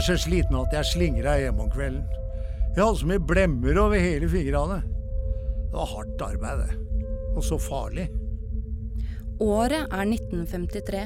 Var så sliten at jeg slingra hjemme om kvelden. Jeg hadde så mye blemmer over hele fingrene. Det var hardt arbeid, det. Og så farlig. Året er 1953.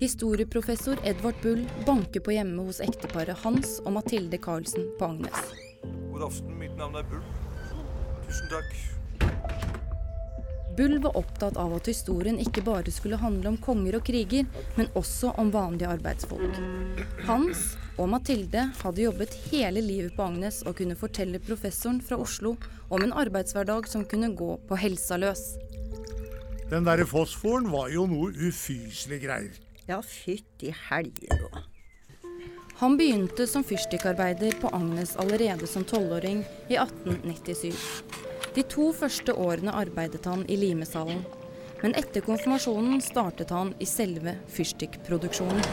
Historieprofessor Edvard Bull banker på hjemme hos ekteparet Hans og Mathilde Karlsen på Agnes. God aften, mitt navn er Bull. Tusen takk. Bull var opptatt av at historien ikke bare skulle handle om konger og kriger, men også om vanlige arbeidsfolk. Hans og Mathilde hadde jobbet hele livet på Agnes og kunne fortelle professoren fra Oslo om en arbeidshverdag som kunne gå på helsa løs. Den derre fosforen var jo noe ufyselige greier. Ja, fytti helger òg. Han begynte som fyrstikkarbeider på Agnes allerede som tolvåring i 1897. De to første årene arbeidet han i limesalen, men etter konfirmasjonen startet han i selve fyrstikkproduksjonen.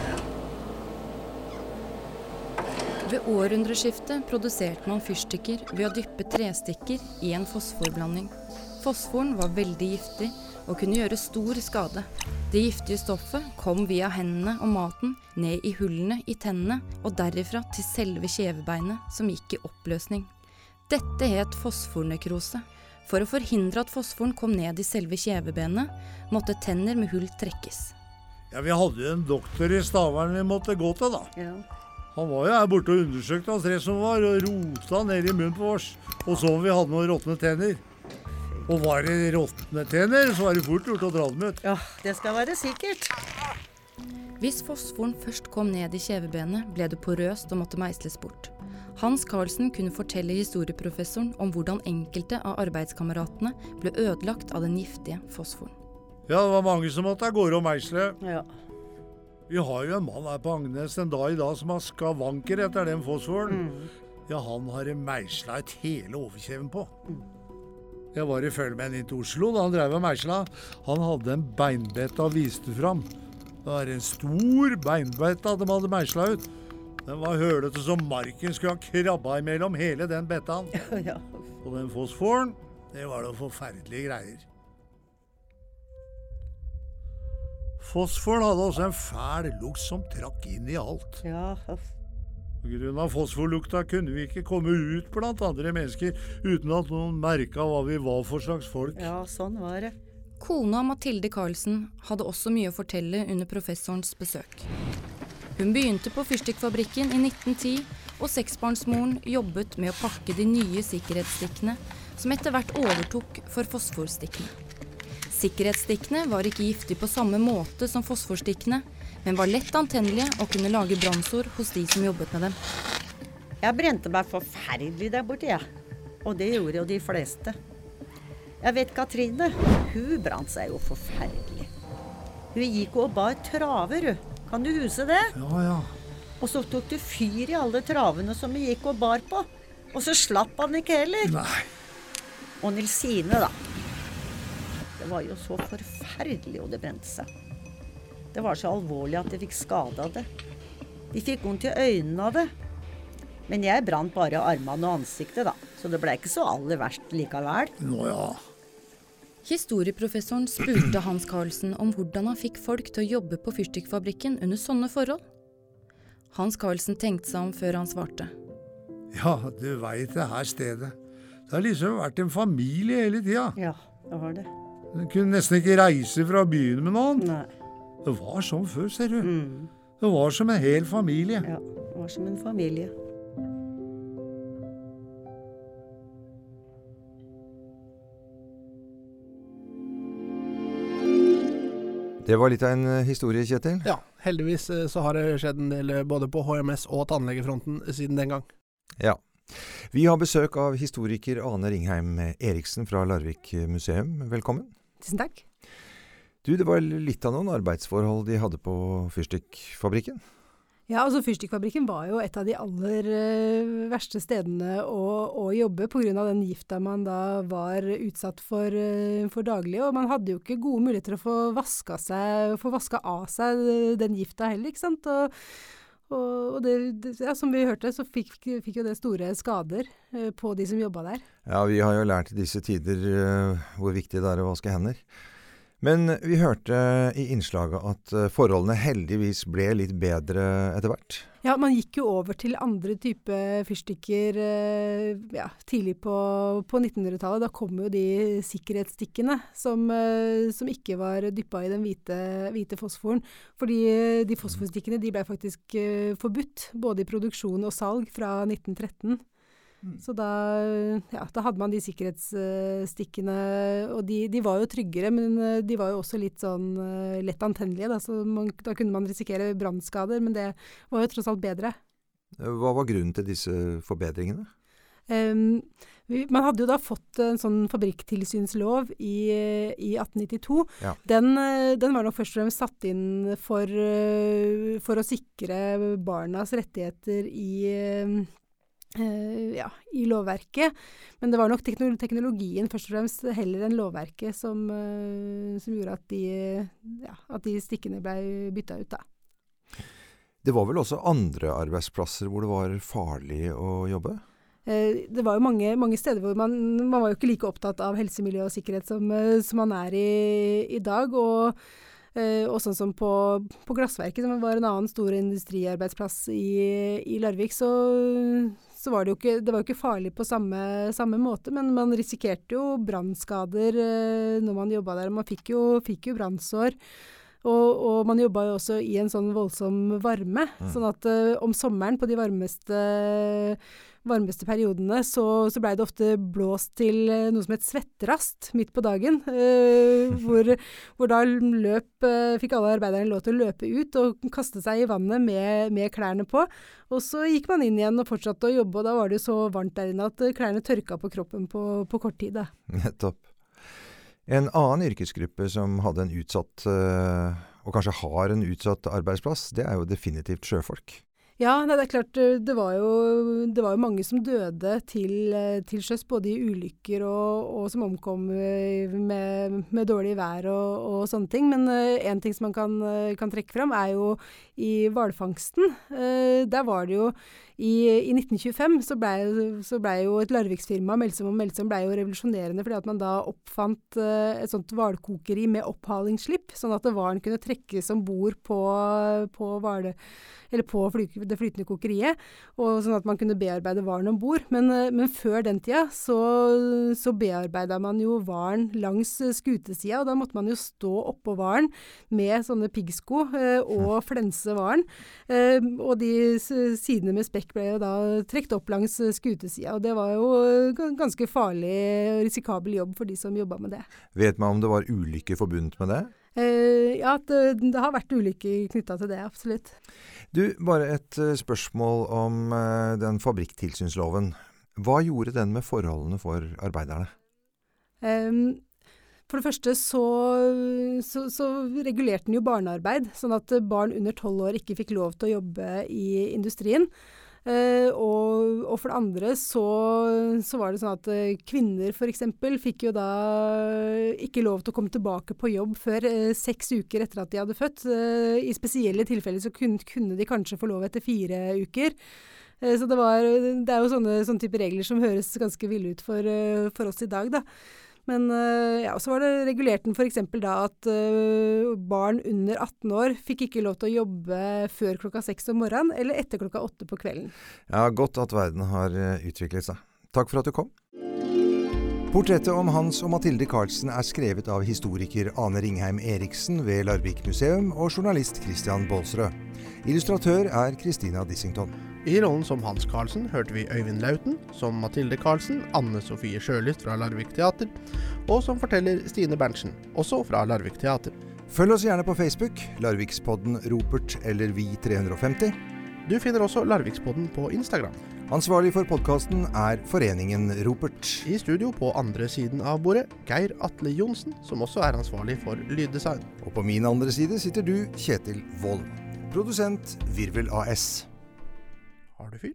Ved århundreskiftet produserte man fyrstikker ved å dyppe trestikker i en fosforblanding. Fosforen var veldig giftig og kunne gjøre stor skade. Det giftige stoffet kom via hendene og maten ned i hullene i tennene og derifra til selve kjevebeinet, som gikk i oppløsning. Dette het fosfornekrose. For å forhindre at fosforen kom ned i selve kjevebenet, måtte tenner med hull trekkes. Ja, Vi hadde jo en doktor i Stavern vi måtte gå til, da. Ja. Han var jo her borte og undersøkte oss tre som var, og rota ned i munnen på oss. Og så om vi hadde noen råtne tenner. Og var det råtne tenner, så var det fort gjort å dra dem ut. ja, det skal være sikkert. Hvis fosforen først kom ned i kjevebenet, ble det porøst og måtte meisles bort. Hans Carlsen kunne fortelle historieprofessoren om hvordan enkelte av arbeidskameratene ble ødelagt av den giftige fosforen. Ja, det var mange som måtte av gårde og meisle. Ja. Vi har jo en mann her på Agnes en dag i dag som har skavanker etter den fosforen. Ja, han har det meisla et hele overkjeven på. Jeg var i følge med en inn til Oslo da han drev og meisla. Han hadde en beinbette og viste fram. Det var en stor beinbette de hadde meisla ut. Den var hølete som marken skulle ha krabba imellom hele den bettaen. ja. Og den fosforen, det var da forferdelige greier. Fosforen hadde også en fæl lukt som trakk inn i alt. Ja, grunn av fosforlukta kunne vi ikke komme ut blant andre mennesker uten at noen merka hva vi var for slags folk. ja, sånn var det. Kona Mathilde Carlsen hadde også mye å fortelle under professorens besøk. Hun begynte på fyrstikkfabrikken i 1910, og seksbarnsmoren jobbet med å pakke de nye sikkerhetsstikkene, som etter hvert overtok for fosforstikkene. Sikkerhetsstikkene var ikke giftige på samme måte som fosforstikkene, men var lett antennelige og kunne lage brannsår hos de som jobbet med dem. Jeg brente meg forferdelig der borte, jeg. Og det gjorde jo de fleste. Jeg vet Katrine, hun brant seg jo forferdelig. Hun gikk og bar traver, hun. Kan du huske det? Ja, ja. Og så tok det fyr i alle travene som vi gikk og bar på. Og så slapp han ikke heller. Nei. Og Nilsine, da. Det var jo så forferdelig, og det brente seg. Det var så alvorlig at de fikk skade av det. De fikk vondt i øynene av det. Men jeg brant bare armene og ansiktet, da. Så det ble ikke så aller verst likevel. Nå ja. Historieprofessoren spurte Hans Carlsen om hvordan han fikk folk til å jobbe på fyrstikkfabrikken under sånne forhold. Hans Carlsen tenkte seg om før han svarte. Ja, du veit det her stedet. Det har liksom vært en familie hele tida. Ja, det var det. Du kunne nesten ikke reise fra byen med noen. Nei. Det var sånn før, ser du. Mm. Det var som en hel familie. Ja, det var som en familie. Det var litt av en eh, historie, Kjetil. Ja, heldigvis eh, så har det skjedd en del eh, både på HMS og tannlegefronten siden den gang. Ja. Vi har besøk av historiker Ane Ringheim Eriksen fra Larvik museum. Velkommen. Tusen takk. Du, det var litt av noen arbeidsforhold de hadde på fyrstikkfabrikken? Ja, altså Fyrstikkfabrikken var jo et av de aller eh, verste stedene å, å jobbe pga. den gifta man da var utsatt for, eh, for daglig. Og man hadde jo ikke gode muligheter å få vaska, seg, få vaska av seg den gifta heller, ikke sant. Og, og, det, ja, som vi hørte, så fikk, fikk jo det store skader eh, på de som jobba der. Ja, vi har jo lært i disse tider eh, hvor viktig det er å vaske hender. Men vi hørte i innslaget at eh, forholdene heldigvis ble litt bedre etter hvert. Ja, man gikk jo over til andre type fyrstikker eh, ja, tidlig på, på 1900-tallet. Da kom jo de sikkerhetsstikkene som, eh, som ikke var dyppa i den hvite, hvite fosforen. Fordi de fosforstikkene de ble faktisk forbudt, både i produksjon og salg, fra 1913. Så da, ja, da hadde man de sikkerhetsstikkene, og de, de var jo tryggere, men eh, de var jo også litt sånn eh, lett antennelige. Da, så man, da kunne man risikere brannskader, men det var jo tross alt bedre. Hva var grunnen til disse forbedringene? Um, vi, man hadde jo da fått en sånn fabrikktilsynslov i, i 1892. Ja. Den, eh, den var nok først og fremst satt inn for, eh, for å sikre barnas rettigheter i eh, ja, i lovverket. Men det var nok teknologien først og fremst heller enn lovverket som, eh, som gjorde at de, ja, at de stikkene ble bytta ut, da. Det var vel også andre arbeidsplasser hvor det var farlig å jobbe? Eh, Det var jo mange, mange steder hvor man, man var jo ikke like opptatt av helse, miljø og sikkerhet som, som man er i, i dag. Og, og sånn som på, på Glassverket, som var en annen stor industriarbeidsplass i, i Larvik, så, så var det jo ikke, det var ikke farlig på samme, samme måte. Men man risikerte jo brannskader eh, når man jobba der. Man fikk jo, fikk jo brannsår. Og, og man jobba jo også i en sånn voldsom varme. Sånn at eh, om sommeren, på de varmeste, varmeste periodene, så, så blei det ofte blåst til eh, noe som het svetterast midt på dagen. eh, hvor, hvor da løp eh, Fikk alle arbeiderne lov til å løpe ut og kaste seg i vannet med, med klærne på. Og så gikk man inn igjen og fortsatte å jobbe, og da var det så varmt der inne at eh, klærne tørka på kroppen på, på kort tid. Nettopp. En annen yrkesgruppe som hadde en utsatt, og kanskje har en utsatt arbeidsplass, det er jo definitivt sjøfolk. Ja, nei, det er klart eh, det var jo, det var jo mange som døde til, eh, til sjøs, både i ulykker og, og som omkom eh, med, med dårlig vær og, og sånne ting. Men én ting som man kan, kan trekke fram, er jo i hvalfangsten. Uh, der var det jo i, I 1925 så blei ble jo et Larviksfirma, Melsom og Melsom, ble jo revolusjonerende fordi at man da oppfant uh, et sånt hvalkokeri med opphalingsslipp, sånn at hvalen kunne trekkes om bord på, på eller på fly, det flytende kokeriet, og sånn at man kunne bearbeide hvalen om bord. Men, uh, men før den tida så, så bearbeida man jo hvalen langs skutesida, og da måtte man jo stå oppå hvalen med sånne piggsko uh, og flense hvalen. Og de sidene med spekk ble jo da trukket opp langs eh, skutesida, og det var jo eh, ganske farlig og risikabel jobb for de som jobba med det. Vet man om det var ulykker forbundet med det? Eh, ja, det, det har vært ulykker knytta til det, absolutt. Du, bare et eh, spørsmål om eh, den fabrikktilsynsloven. Hva gjorde den med forholdene for arbeiderne? Ehm, for det første så, så, så regulerte den jo barnearbeid, sånn at barn under tolv år ikke fikk lov til å jobbe i industrien. Eh, og, og for det andre så, så var det sånn at eh, kvinner f.eks. fikk jo da ikke lov til å komme tilbake på jobb før eh, seks uker etter at de hadde født. Eh, I spesielle tilfeller så kunne, kunne de kanskje få lov etter fire uker. Så det, var, det er jo sånne, sånne type regler som høres ganske ville ut for, for oss i dag, da. Men eh, ja, så var det regulert den f.eks. da at eh, barn under 18 år fikk ikke lov til å jobbe før klokka seks om morgenen eller etter klokka åtte på kvelden. Ja, godt at verden har eh, utviklet seg. Takk for at du kom. Portrettet om Hans og Mathilde Carlsen er skrevet av historiker Ane Ringheim Eriksen ved Larvik museum og journalist Christian Baalsrød. Illustratør er Christina Dissington. I rollen som Hans Carlsen hørte vi Øyvind Lauten, som Mathilde Carlsen, Anne Sofie Sjølyst fra Larvik Teater, og som forteller Stine Berntsen, også fra Larvik Teater. Følg oss gjerne på Facebook, Larvikspodden Ropert eller Vi350. Du finner også Larvikspodden på Instagram. Ansvarlig for podkasten er Foreningen Ropert. I studio på andre siden av bordet, Geir Atle Johnsen, som også er ansvarlig for lyddesign. Og på min andre side sitter du, Kjetil Wold. Produsent Virvel AS. Har du fyr?